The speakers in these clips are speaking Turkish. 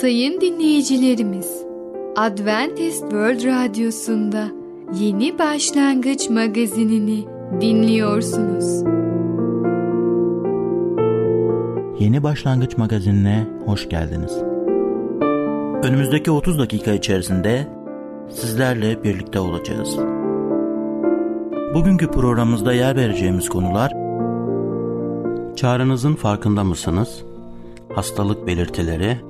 Sayın dinleyicilerimiz, Adventist World Radyosu'nda Yeni Başlangıç magazinini dinliyorsunuz. Yeni Başlangıç magazinine hoş geldiniz. Önümüzdeki 30 dakika içerisinde sizlerle birlikte olacağız. Bugünkü programımızda yer vereceğimiz konular Çağrınızın farkında mısınız? Hastalık belirtileri,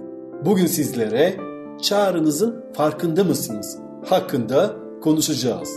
Bugün sizlere çağrınızın farkında mısınız? Hakkında konuşacağız.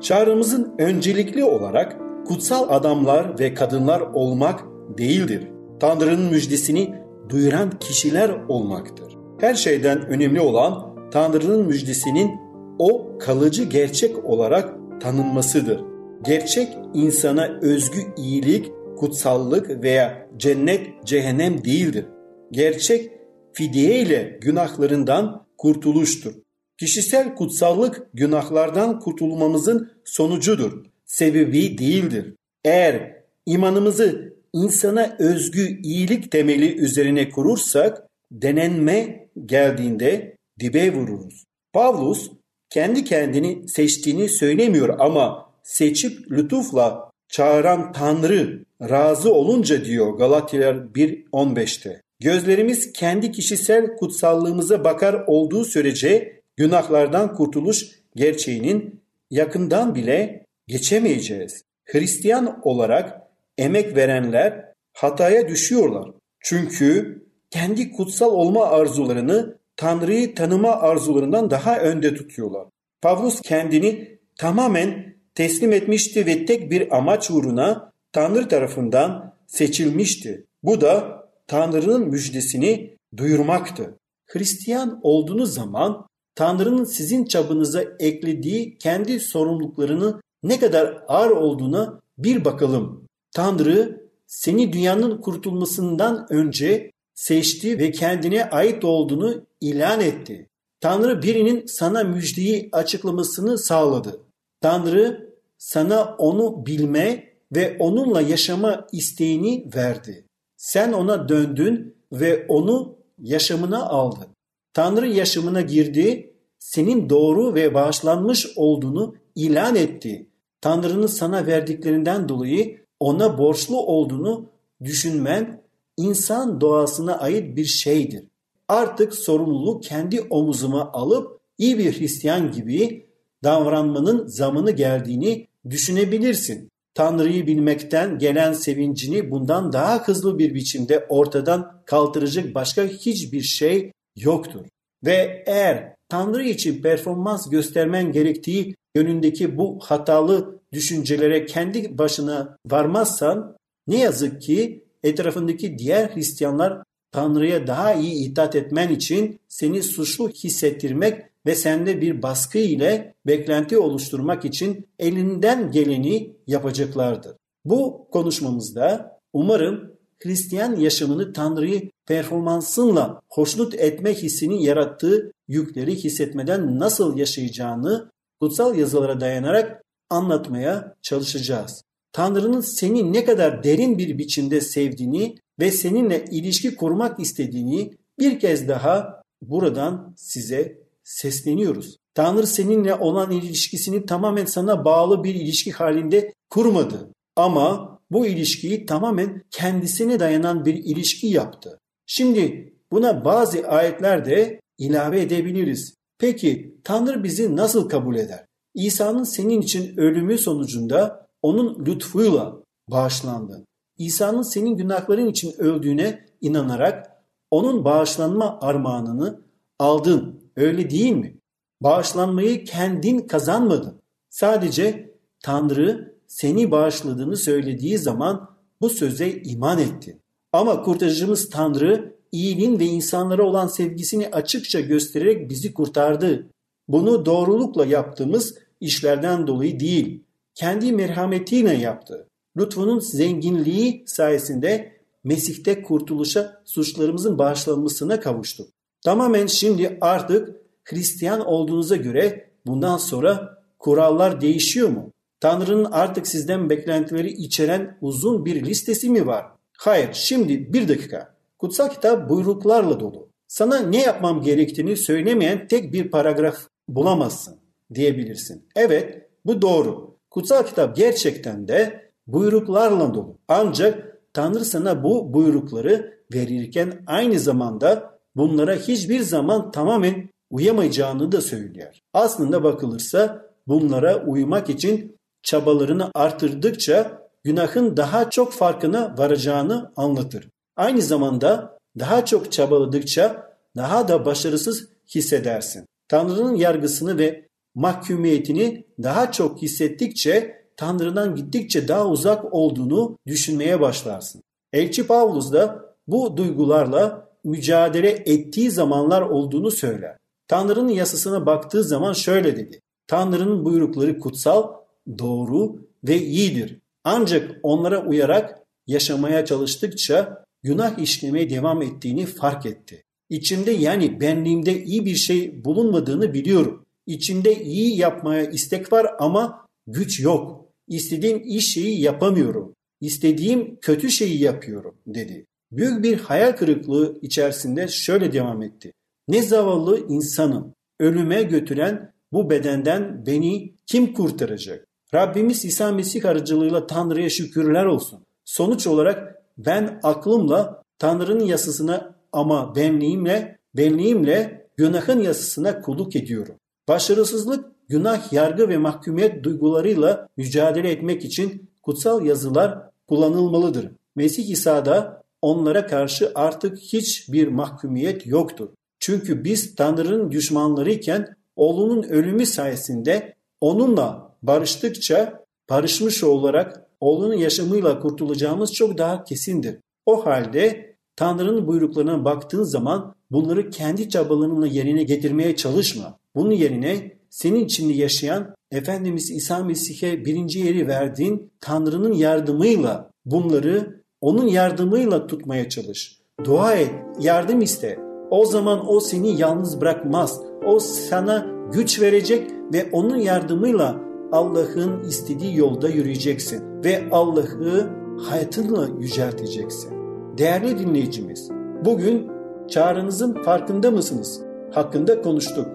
Çağrımızın öncelikli olarak kutsal adamlar ve kadınlar olmak değildir. Tanrı'nın müjdesini duyuran kişiler olmaktır. Her şeyden önemli olan Tanrı'nın müjdesinin o kalıcı gerçek olarak tanınmasıdır. Gerçek insana özgü iyilik, kutsallık veya cennet, cehennem değildir. Gerçek fidye ile günahlarından kurtuluştur. Kişisel kutsallık günahlardan kurtulmamızın sonucudur, sebebi değildir. Eğer imanımızı insana özgü iyilik temeli üzerine kurursak denenme geldiğinde dibe vururuz. Pavlus kendi kendini seçtiğini söylemiyor ama seçip lütufla çağıran Tanrı razı olunca diyor Galatyalar 1.15'te. Gözlerimiz kendi kişisel kutsallığımıza bakar olduğu sürece günahlardan kurtuluş gerçeğinin yakından bile geçemeyeceğiz. Hristiyan olarak emek verenler hataya düşüyorlar. Çünkü kendi kutsal olma arzularını Tanrı'yı tanıma arzularından daha önde tutuyorlar. Pavlus kendini tamamen teslim etmişti ve tek bir amaç uğruna Tanrı tarafından seçilmişti. Bu da Tanrı'nın müjdesini duyurmaktı. Hristiyan olduğunuz zaman Tanrı'nın sizin çabınıza eklediği kendi sorumluluklarını ne kadar ağır olduğuna bir bakalım. Tanrı seni dünyanın kurtulmasından önce seçti ve kendine ait olduğunu ilan etti. Tanrı birinin sana müjdeyi açıklamasını sağladı. Tanrı sana onu bilme ve onunla yaşama isteğini verdi. Sen ona döndün ve onu yaşamına aldın. Tanrı yaşamına girdi, senin doğru ve bağışlanmış olduğunu ilan etti. Tanrı'nın sana verdiklerinden dolayı ona borçlu olduğunu düşünmen insan doğasına ait bir şeydir. Artık sorumluluğu kendi omuzuma alıp iyi bir Hristiyan gibi davranmanın zamanı geldiğini düşünebilirsin. Tanrı'yı bilmekten gelen sevincini bundan daha hızlı bir biçimde ortadan kaldıracak başka hiçbir şey yoktur. Ve eğer Tanrı için performans göstermen gerektiği yönündeki bu hatalı düşüncelere kendi başına varmazsan ne yazık ki etrafındaki diğer Hristiyanlar Tanrı'ya daha iyi itaat etmen için seni suçlu hissettirmek ve sende bir baskı ile beklenti oluşturmak için elinden geleni yapacaklardır. Bu konuşmamızda umarım Hristiyan yaşamını Tanrı'yı performansınla hoşnut etme hissini yarattığı yükleri hissetmeden nasıl yaşayacağını kutsal yazılara dayanarak anlatmaya çalışacağız. Tanrı'nın seni ne kadar derin bir biçimde sevdiğini ve seninle ilişki kurmak istediğini bir kez daha buradan size sesleniyoruz. Tanrı seninle olan ilişkisini tamamen sana bağlı bir ilişki halinde kurmadı. Ama bu ilişkiyi tamamen kendisine dayanan bir ilişki yaptı. Şimdi buna bazı ayetler de ilave edebiliriz. Peki Tanrı bizi nasıl kabul eder? İsa'nın senin için ölümü sonucunda onun lütfuyla bağışlandın. İsa'nın senin günahların için öldüğüne inanarak onun bağışlanma armağanını aldın. Öyle değil mi? Bağışlanmayı kendin kazanmadın. Sadece Tanrı seni bağışladığını söylediği zaman bu söze iman ettin. Ama kurtarıcımız Tanrı iyiliğin ve insanlara olan sevgisini açıkça göstererek bizi kurtardı. Bunu doğrulukla yaptığımız işlerden dolayı değil, kendi merhametiyle yaptı. Lütfunun zenginliği sayesinde Mesih'te kurtuluşa suçlarımızın bağışlanmasına kavuştuk. Tamamen şimdi artık Hristiyan olduğunuza göre bundan sonra kurallar değişiyor mu? Tanrı'nın artık sizden beklentileri içeren uzun bir listesi mi var? Hayır, şimdi bir dakika. Kutsal kitap buyruklarla dolu. Sana ne yapmam gerektiğini söylemeyen tek bir paragraf bulamazsın diyebilirsin. Evet, bu doğru. Kutsal kitap gerçekten de buyruklarla dolu. Ancak Tanrı sana bu buyrukları verirken aynı zamanda bunlara hiçbir zaman tamamen uyamayacağını da söylüyor. Aslında bakılırsa bunlara uymak için çabalarını artırdıkça günahın daha çok farkına varacağını anlatır. Aynı zamanda daha çok çabaladıkça daha da başarısız hissedersin. Tanrı'nın yargısını ve mahkumiyetini daha çok hissettikçe Tanrı'dan gittikçe daha uzak olduğunu düşünmeye başlarsın. Elçi Pavlus da bu duygularla mücadele ettiği zamanlar olduğunu söyler. Tanrı'nın yasasına baktığı zaman şöyle dedi. Tanrı'nın buyrukları kutsal, doğru ve iyidir. Ancak onlara uyarak yaşamaya çalıştıkça günah işlemeye devam ettiğini fark etti. İçimde yani benliğimde iyi bir şey bulunmadığını biliyorum. İçimde iyi yapmaya istek var ama güç yok. İstediğim iş şeyi yapamıyorum. İstediğim kötü şeyi yapıyorum dedi. Büyük bir hayal kırıklığı içerisinde şöyle devam etti. Ne zavallı insanım. Ölüme götüren bu bedenden beni kim kurtaracak? Rabbimiz İsa Mesih aracılığıyla Tanrı'ya şükürler olsun. Sonuç olarak ben aklımla Tanrı'nın yasasına ama benliğimle, benliğimle günahın yasasına kulluk ediyorum. Başarısızlık, günah, yargı ve mahkumiyet duygularıyla mücadele etmek için kutsal yazılar kullanılmalıdır. Mesih İsa'da onlara karşı artık hiçbir mahkumiyet yoktur. Çünkü biz Tanrı'nın düşmanlarıyken oğlunun ölümü sayesinde onunla barıştıkça barışmış olarak oğlunun yaşamıyla kurtulacağımız çok daha kesindir. O halde Tanrı'nın buyruklarına baktığın zaman bunları kendi çabalarınla yerine getirmeye çalışma. Bunun yerine senin içinde yaşayan Efendimiz İsa Mesih'e birinci yeri verdiğin Tanrı'nın yardımıyla bunları onun yardımıyla tutmaya çalış. Dua et, yardım iste. O zaman o seni yalnız bırakmaz. O sana güç verecek ve onun yardımıyla Allah'ın istediği yolda yürüyeceksin ve Allah'ı hayatınla yücelteceksin. Değerli dinleyicimiz, bugün çağrınızın farkında mısınız? Hakkında konuştuk.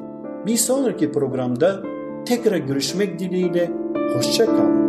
Bir sonraki programda tekrar görüşmek dileğiyle hoşça kalın.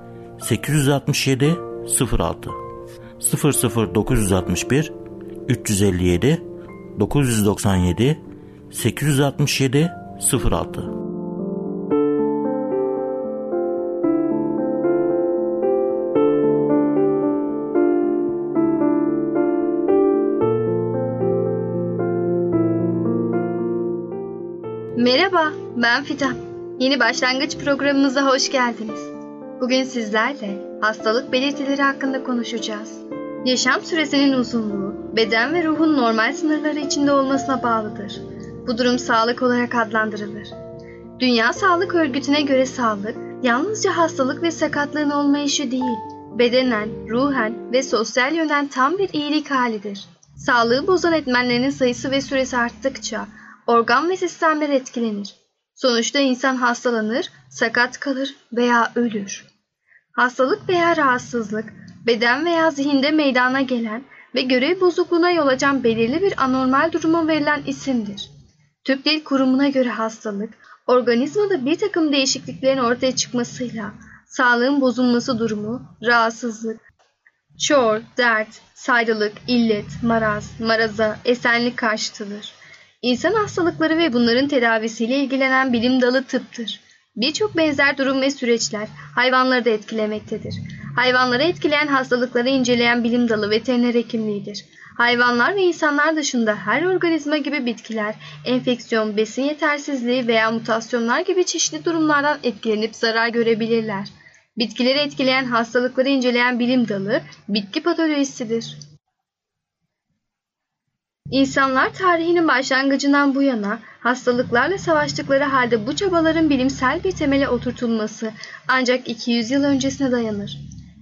867 06 00961 357 997 867 06 Merhaba, ben Fidan. Yeni başlangıç programımıza hoş geldiniz. Bugün sizlerle hastalık belirtileri hakkında konuşacağız. Yaşam süresinin uzunluğu, beden ve ruhun normal sınırları içinde olmasına bağlıdır. Bu durum sağlık olarak adlandırılır. Dünya Sağlık Örgütü'ne göre sağlık, yalnızca hastalık ve sakatlığın olmayışı değil, bedenen, ruhen ve sosyal yönden tam bir iyilik halidir. Sağlığı bozan etmenlerin sayısı ve süresi arttıkça organ ve sistemler etkilenir. Sonuçta insan hastalanır, sakat kalır veya ölür. Hastalık veya rahatsızlık, beden veya zihinde meydana gelen ve görev bozukluğuna yol açan belirli bir anormal duruma verilen isimdir. Türk Dil Kurumu'na göre hastalık, organizmada bir takım değişikliklerin ortaya çıkmasıyla sağlığın bozulması durumu, rahatsızlık, çor, dert, sayrılık, illet, maraz, maraza, esenlik karşıtıdır. İnsan hastalıkları ve bunların tedavisiyle ilgilenen bilim dalı tıptır. Birçok benzer durum ve süreçler hayvanları da etkilemektedir. Hayvanları etkileyen hastalıkları inceleyen bilim dalı veteriner hekimliğidir. Hayvanlar ve insanlar dışında her organizma gibi bitkiler, enfeksiyon, besin yetersizliği veya mutasyonlar gibi çeşitli durumlardan etkilenip zarar görebilirler. Bitkileri etkileyen hastalıkları inceleyen bilim dalı bitki patolojisidir. İnsanlar tarihinin başlangıcından bu yana hastalıklarla savaştıkları halde bu çabaların bilimsel bir temele oturtulması ancak 200 yıl öncesine dayanır.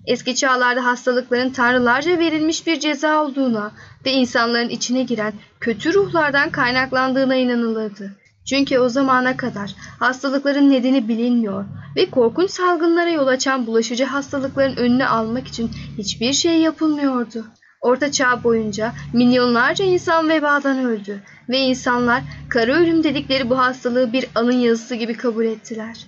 Eski çağlarda hastalıkların tanrılarca verilmiş bir ceza olduğuna ve insanların içine giren kötü ruhlardan kaynaklandığına inanılırdı. Çünkü o zamana kadar hastalıkların nedeni bilinmiyor ve korkunç salgınlara yol açan bulaşıcı hastalıkların önünü almak için hiçbir şey yapılmıyordu. Orta Çağ boyunca milyonlarca insan vebadan öldü ve insanlar kara ölüm dedikleri bu hastalığı bir anın yazısı gibi kabul ettiler.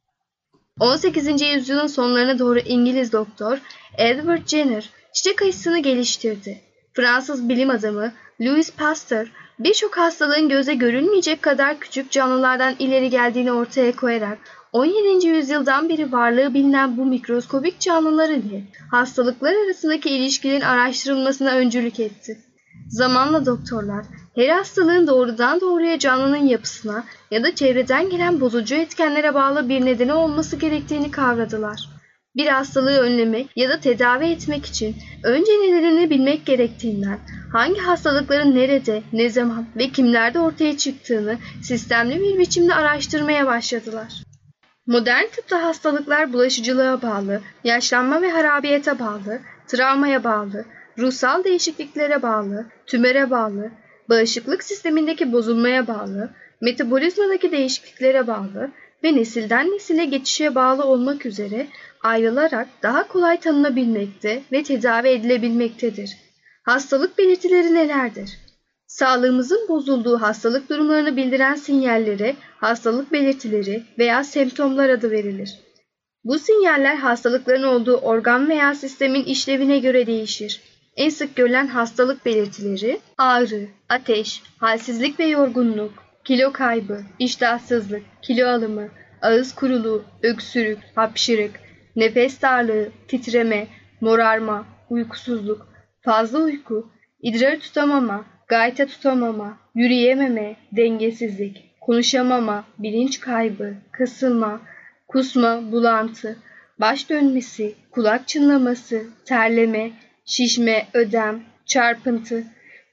18. yüzyılın sonlarına doğru İngiliz doktor Edward Jenner çiçek aşısını geliştirdi. Fransız bilim adamı Louis Pasteur birçok hastalığın göze görünmeyecek kadar küçük canlılardan ileri geldiğini ortaya koyarak 17. yüzyıldan beri varlığı bilinen bu mikroskobik canlılar ile hastalıklar arasındaki ilişkilerin araştırılmasına öncülük etti. Zamanla doktorlar her hastalığın doğrudan doğruya canlının yapısına ya da çevreden gelen bozucu etkenlere bağlı bir nedeni olması gerektiğini kavradılar. Bir hastalığı önlemek ya da tedavi etmek için önce nedenini bilmek gerektiğinden, hangi hastalıkların nerede, ne zaman ve kimlerde ortaya çıktığını sistemli bir biçimde araştırmaya başladılar. Modern tıpta hastalıklar bulaşıcılığa bağlı, yaşlanma ve harabiyete bağlı, travmaya bağlı, ruhsal değişikliklere bağlı, tümöre bağlı, bağışıklık sistemindeki bozulmaya bağlı, metabolizmadaki değişikliklere bağlı ve nesilden nesile geçişe bağlı olmak üzere ayrılarak daha kolay tanınabilmekte ve tedavi edilebilmektedir. Hastalık belirtileri nelerdir? Sağlığımızın bozulduğu hastalık durumlarını bildiren sinyallere hastalık belirtileri veya semptomlar adı verilir. Bu sinyaller hastalıkların olduğu organ veya sistemin işlevine göre değişir. En sık görülen hastalık belirtileri ağrı, ateş, halsizlik ve yorgunluk, kilo kaybı, iştahsızlık, kilo alımı, ağız kuruluğu, öksürük, hapşırık, nefes darlığı, titreme, morarma, uykusuzluk, fazla uyku, idrar tutamama, gayta tutamama, yürüyememe, dengesizlik, konuşamama, bilinç kaybı, kasılma, kusma, bulantı, baş dönmesi, kulak çınlaması, terleme, şişme, ödem, çarpıntı.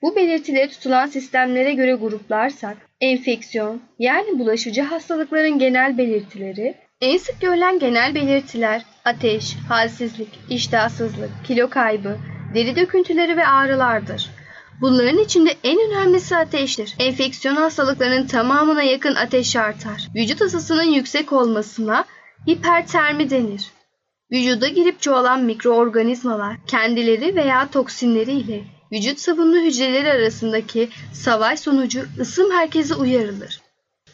Bu belirtileri tutulan sistemlere göre gruplarsak, enfeksiyon yani bulaşıcı hastalıkların genel belirtileri, en sık görülen genel belirtiler ateş, halsizlik, iştahsızlık, kilo kaybı, deri döküntüleri ve ağrılardır. Bunların içinde en önemlisi ateştir. Enfeksiyon hastalıklarının tamamına yakın ateş artar. Vücut ısısının yüksek olmasına hipertermi denir. Vücuda girip çoğalan mikroorganizmalar kendileri veya toksinleri ile vücut savunma hücreleri arasındaki savaş sonucu ısı merkezi uyarılır.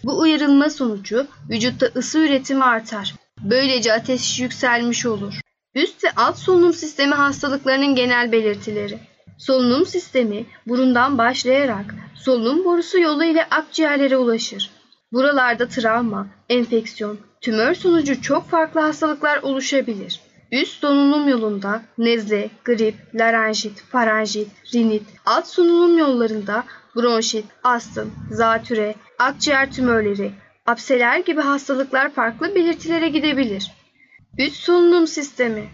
Bu uyarılma sonucu vücutta ısı üretimi artar. Böylece ateş yükselmiş olur. Üst ve alt solunum sistemi hastalıklarının genel belirtileri. Solunum sistemi burundan başlayarak solunum borusu yolu ile akciğerlere ulaşır. Buralarda travma, enfeksiyon, tümör sonucu çok farklı hastalıklar oluşabilir. Üst solunum yolunda nezle, grip, larenjit, farenjit, rinit, alt solunum yollarında bronşit, astım, zatüre, akciğer tümörleri, apseler gibi hastalıklar farklı belirtilere gidebilir. Üst solunum sistemi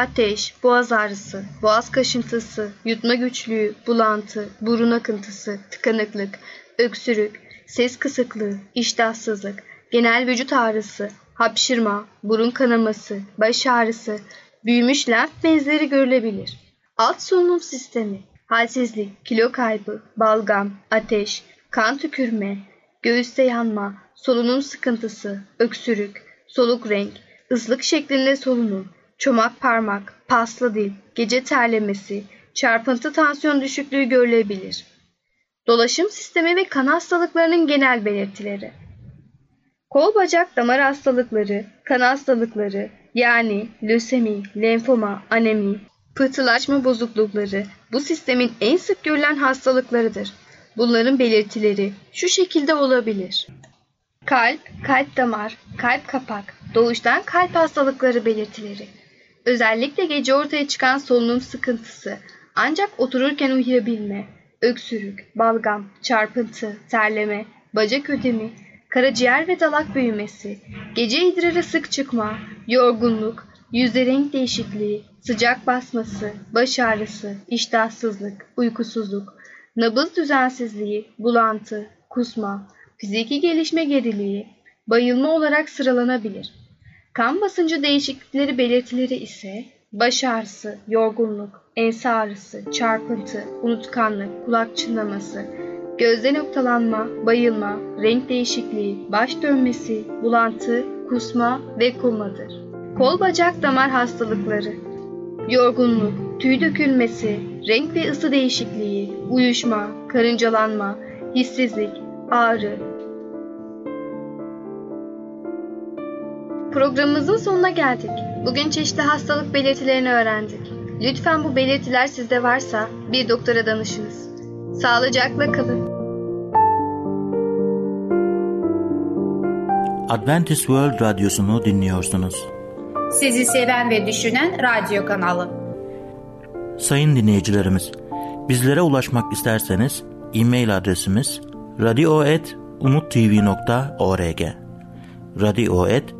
Ateş, boğaz ağrısı, boğaz kaşıntısı, yutma güçlüğü, bulantı, burun akıntısı, tıkanıklık, öksürük, ses kısıklığı, iştahsızlık, genel vücut ağrısı, hapşırma, burun kanaması, baş ağrısı, büyümüş lenf bezleri görülebilir. Alt solunum sistemi, halsizlik, kilo kaybı, balgam, ateş, kan tükürme, göğüste yanma, solunum sıkıntısı, öksürük, soluk renk, ızlık şeklinde solunum, çomak parmak, paslı dil, gece terlemesi, çarpıntı tansiyon düşüklüğü görülebilir. Dolaşım sistemi ve kan hastalıklarının genel belirtileri. Kol bacak damar hastalıkları, kan hastalıkları yani lösemi, lenfoma, anemi, pıhtılaşma bozuklukları bu sistemin en sık görülen hastalıklarıdır. Bunların belirtileri şu şekilde olabilir. Kalp, kalp damar, kalp kapak, doğuştan kalp hastalıkları belirtileri. Özellikle gece ortaya çıkan solunum sıkıntısı, ancak otururken uyuyabilme, öksürük, balgam, çarpıntı, terleme, bacak ödemi, karaciğer ve dalak büyümesi, gece idrarı sık çıkma, yorgunluk, yüzde renk değişikliği, sıcak basması, baş ağrısı, iştahsızlık, uykusuzluk, nabız düzensizliği, bulantı, kusma, fiziki gelişme geriliği, bayılma olarak sıralanabilir. Kan basıncı değişiklikleri belirtileri ise baş ağrısı, yorgunluk, ense ağrısı, çarpıntı, unutkanlık, kulak çınlaması, gözde noktalanma, bayılma, renk değişikliği, baş dönmesi, bulantı, kusma ve komadır. Kol bacak damar hastalıkları, yorgunluk, tüy dökülmesi, renk ve ısı değişikliği, uyuşma, karıncalanma, hissizlik, ağrı. Programımızın sonuna geldik. Bugün çeşitli hastalık belirtilerini öğrendik. Lütfen bu belirtiler sizde varsa bir doktora danışınız. Sağlıcakla kalın. Adventist World Radyosu'nu dinliyorsunuz. Sizi seven ve düşünen radyo kanalı. Sayın dinleyicilerimiz, bizlere ulaşmak isterseniz e-mail adresimiz radio.umutv.org radio.umutv.org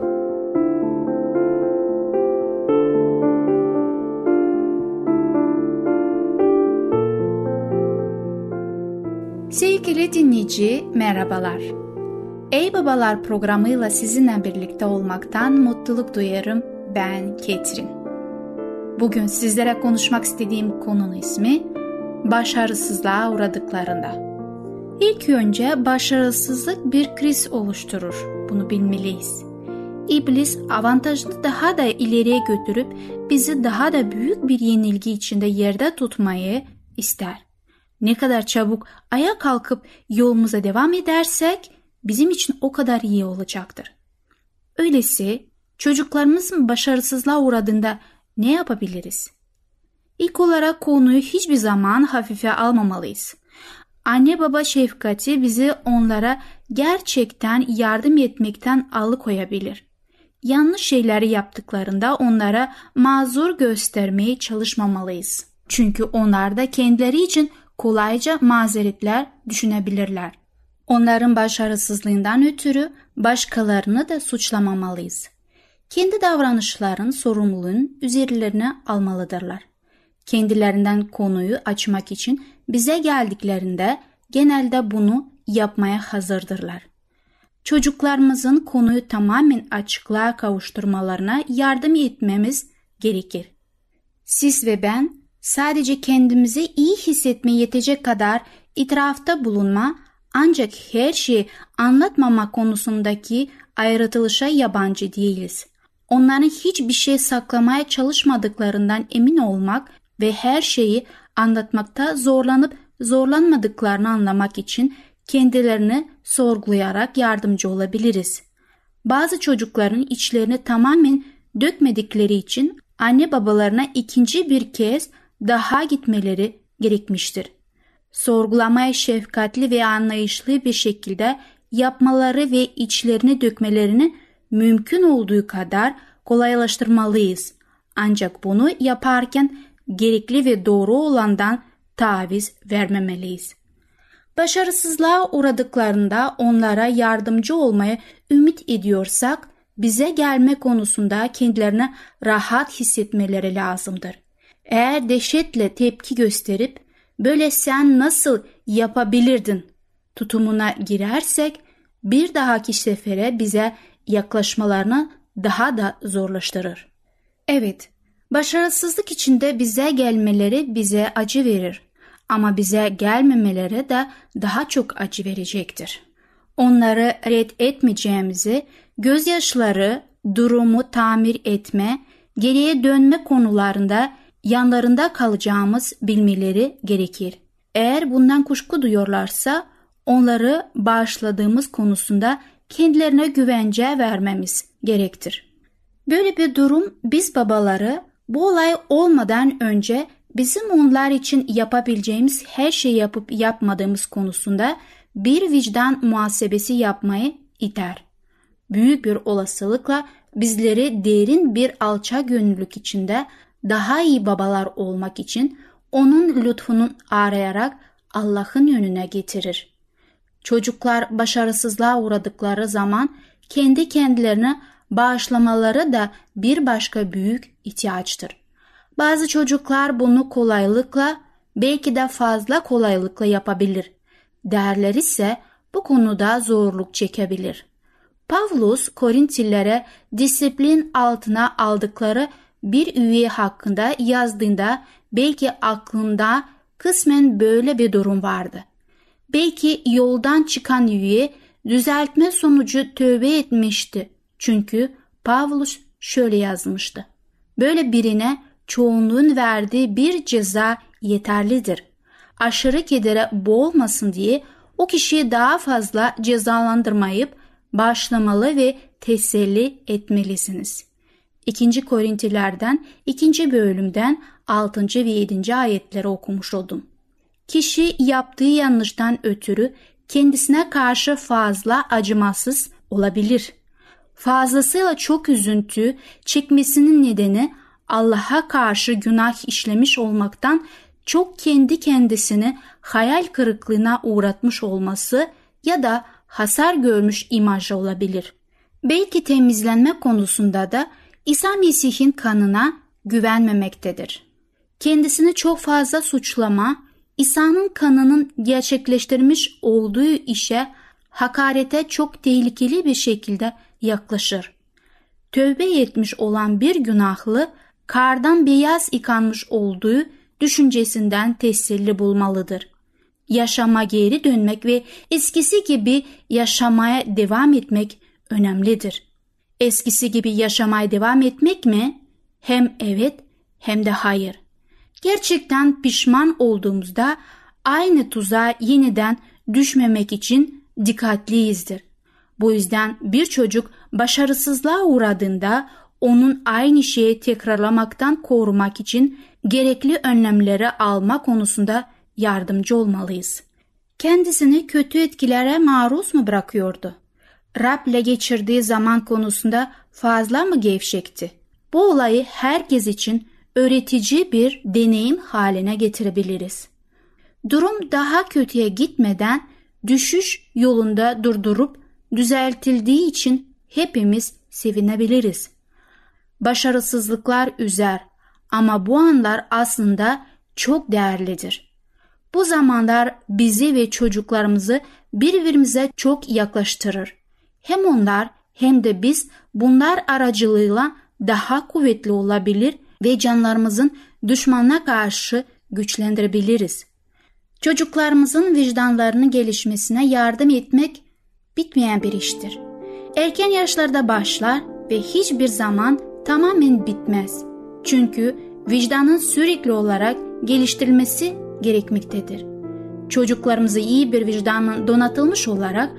Sevgili dinleyici merhabalar. Ey Babalar programıyla sizinle birlikte olmaktan mutluluk duyarım ben Ketrin. Bugün sizlere konuşmak istediğim konunun ismi başarısızlığa uğradıklarında. İlk önce başarısızlık bir kriz oluşturur. Bunu bilmeliyiz. İblis avantajını daha da ileriye götürüp bizi daha da büyük bir yenilgi içinde yerde tutmayı ister. Ne kadar çabuk ayağa kalkıp yolumuza devam edersek bizim için o kadar iyi olacaktır. Öyleyse çocuklarımızın başarısızlığa uğradığında ne yapabiliriz? İlk olarak konuyu hiçbir zaman hafife almamalıyız. Anne baba şefkati bizi onlara gerçekten yardım etmekten alıkoyabilir. Yanlış şeyleri yaptıklarında onlara mazur göstermeye çalışmamalıyız. Çünkü onlar da kendileri için kolayca mazeretler düşünebilirler. Onların başarısızlığından ötürü başkalarını da suçlamamalıyız. Kendi davranışların sorumluluğunu üzerlerine almalıdırlar. Kendilerinden konuyu açmak için bize geldiklerinde genelde bunu yapmaya hazırdırlar. Çocuklarımızın konuyu tamamen açıklığa kavuşturmalarına yardım etmemiz gerekir. Siz ve ben sadece kendimizi iyi hissetmeye yetecek kadar itirafta bulunma ancak her şeyi anlatmama konusundaki ayrıtılışa yabancı değiliz. Onların hiçbir şey saklamaya çalışmadıklarından emin olmak ve her şeyi anlatmakta zorlanıp zorlanmadıklarını anlamak için kendilerini sorgulayarak yardımcı olabiliriz. Bazı çocukların içlerini tamamen dökmedikleri için anne babalarına ikinci bir kez daha gitmeleri gerekmiştir. Sorgulamaya şefkatli ve anlayışlı bir şekilde yapmaları ve içlerini dökmelerini mümkün olduğu kadar kolaylaştırmalıyız. Ancak bunu yaparken gerekli ve doğru olandan taviz vermemeliyiz. Başarısızlığa uğradıklarında onlara yardımcı olmaya ümit ediyorsak bize gelme konusunda kendilerine rahat hissetmeleri lazımdır. Eğer dehşetle tepki gösterip böyle sen nasıl yapabilirdin tutumuna girersek bir dahaki sefere bize yaklaşmalarını daha da zorlaştırır. Evet, başarısızlık içinde bize gelmeleri bize acı verir ama bize gelmemeleri de daha çok acı verecektir. Onları red etmeyeceğimizi, gözyaşları, durumu tamir etme, geriye dönme konularında yanlarında kalacağımız bilmeleri gerekir. Eğer bundan kuşku duyuyorlarsa onları bağışladığımız konusunda kendilerine güvence vermemiz gerektir. Böyle bir durum biz babaları bu olay olmadan önce bizim onlar için yapabileceğimiz her şeyi yapıp yapmadığımız konusunda bir vicdan muhasebesi yapmayı iter. Büyük bir olasılıkla bizleri derin bir alça gönüllülük içinde daha iyi babalar olmak için onun lütfunu arayarak Allah'ın yönüne getirir. Çocuklar başarısızlığa uğradıkları zaman kendi kendilerine bağışlamaları da bir başka büyük ihtiyaçtır. Bazı çocuklar bunu kolaylıkla belki de fazla kolaylıkla yapabilir. Değerler ise bu konuda zorluk çekebilir. Pavlus Korintillere disiplin altına aldıkları bir üye hakkında yazdığında belki aklında kısmen böyle bir durum vardı. Belki yoldan çıkan üye düzeltme sonucu tövbe etmişti. Çünkü Pavlus şöyle yazmıştı. Böyle birine çoğunluğun verdiği bir ceza yeterlidir. Aşırı kedere boğulmasın diye o kişiyi daha fazla cezalandırmayıp başlamalı ve teselli etmelisiniz. 2. Korintilerden 2. bölümden 6. ve 7. ayetleri okumuş oldum. Kişi yaptığı yanlıştan ötürü kendisine karşı fazla acımasız olabilir. Fazlasıyla çok üzüntü çekmesinin nedeni Allah'a karşı günah işlemiş olmaktan çok kendi kendisini hayal kırıklığına uğratmış olması ya da hasar görmüş imajı olabilir. Belki temizlenme konusunda da İsa Mesih'in kanına güvenmemektedir. Kendisini çok fazla suçlama, İsa'nın kanının gerçekleştirmiş olduğu işe hakarete çok tehlikeli bir şekilde yaklaşır. Tövbe etmiş olan bir günahlı kardan beyaz yıkanmış olduğu düşüncesinden teselli bulmalıdır. Yaşama geri dönmek ve eskisi gibi yaşamaya devam etmek önemlidir. Eskisi gibi yaşamaya devam etmek mi? Hem evet hem de hayır. Gerçekten pişman olduğumuzda aynı tuzağa yeniden düşmemek için dikkatliyizdir. Bu yüzden bir çocuk başarısızlığa uğradığında onun aynı şeyi tekrarlamaktan korumak için gerekli önlemleri alma konusunda yardımcı olmalıyız. Kendisini kötü etkilere maruz mu bırakıyordu? Rab'le geçirdiği zaman konusunda fazla mı gevşekti? Bu olayı herkes için öğretici bir deneyim haline getirebiliriz. Durum daha kötüye gitmeden düşüş yolunda durdurup düzeltildiği için hepimiz sevinebiliriz. Başarısızlıklar üzer ama bu anlar aslında çok değerlidir. Bu zamanlar bizi ve çocuklarımızı birbirimize çok yaklaştırır. Hem onlar hem de biz bunlar aracılığıyla daha kuvvetli olabilir ve canlarımızın düşmanına karşı güçlendirebiliriz. Çocuklarımızın vicdanlarının gelişmesine yardım etmek bitmeyen bir iştir. Erken yaşlarda başlar ve hiçbir zaman tamamen bitmez. Çünkü vicdanın sürekli olarak geliştirilmesi gerekmektedir. Çocuklarımızı iyi bir vicdanın donatılmış olarak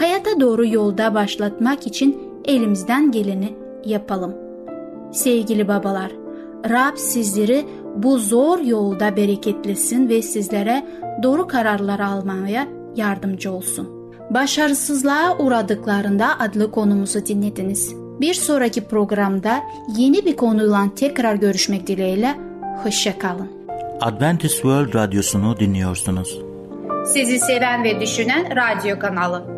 hayata doğru yolda başlatmak için elimizden geleni yapalım. Sevgili babalar, Rab sizleri bu zor yolda bereketlesin ve sizlere doğru kararlar almaya yardımcı olsun. Başarısızlığa uğradıklarında adlı konumuzu dinlediniz. Bir sonraki programda yeni bir konuyla tekrar görüşmek dileğiyle Hoşçakalın. Adventist World Radyosu'nu dinliyorsunuz. Sizi seven ve düşünen radyo kanalı.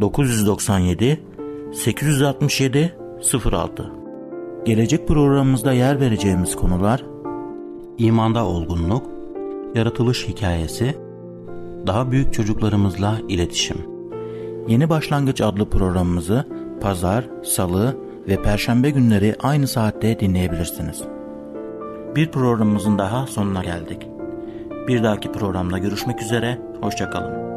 997 867 06 Gelecek programımızda yer vereceğimiz konular imanda olgunluk, yaratılış hikayesi, daha büyük çocuklarımızla iletişim. Yeni Başlangıç adlı programımızı pazar, salı ve perşembe günleri aynı saatte dinleyebilirsiniz. Bir programımızın daha sonuna geldik. Bir dahaki programda görüşmek üzere, hoşçakalın.